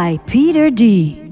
by Peter D.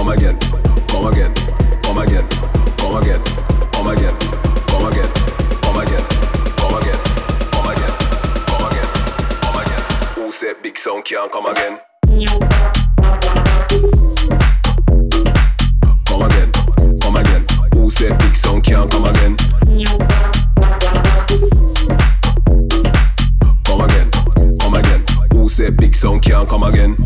come again, come again, come again, come again, come again, come again, come again, come again, come again. Who said big sound can't come again? Come again, come again. Who said big sound can't come again? Come again, come again. Who said big sound can't come again?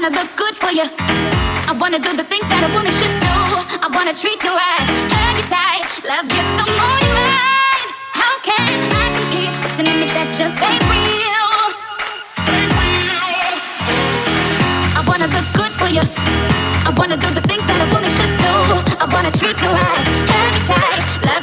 wanna look good for you. I wanna do the things that a woman should do. I wanna treat you right, hug you tight, love you till morning light. How can I compete with an image that just ain't real? I wanna look good for you. I wanna do the things that a woman should do. I wanna treat you right, hug you tight, love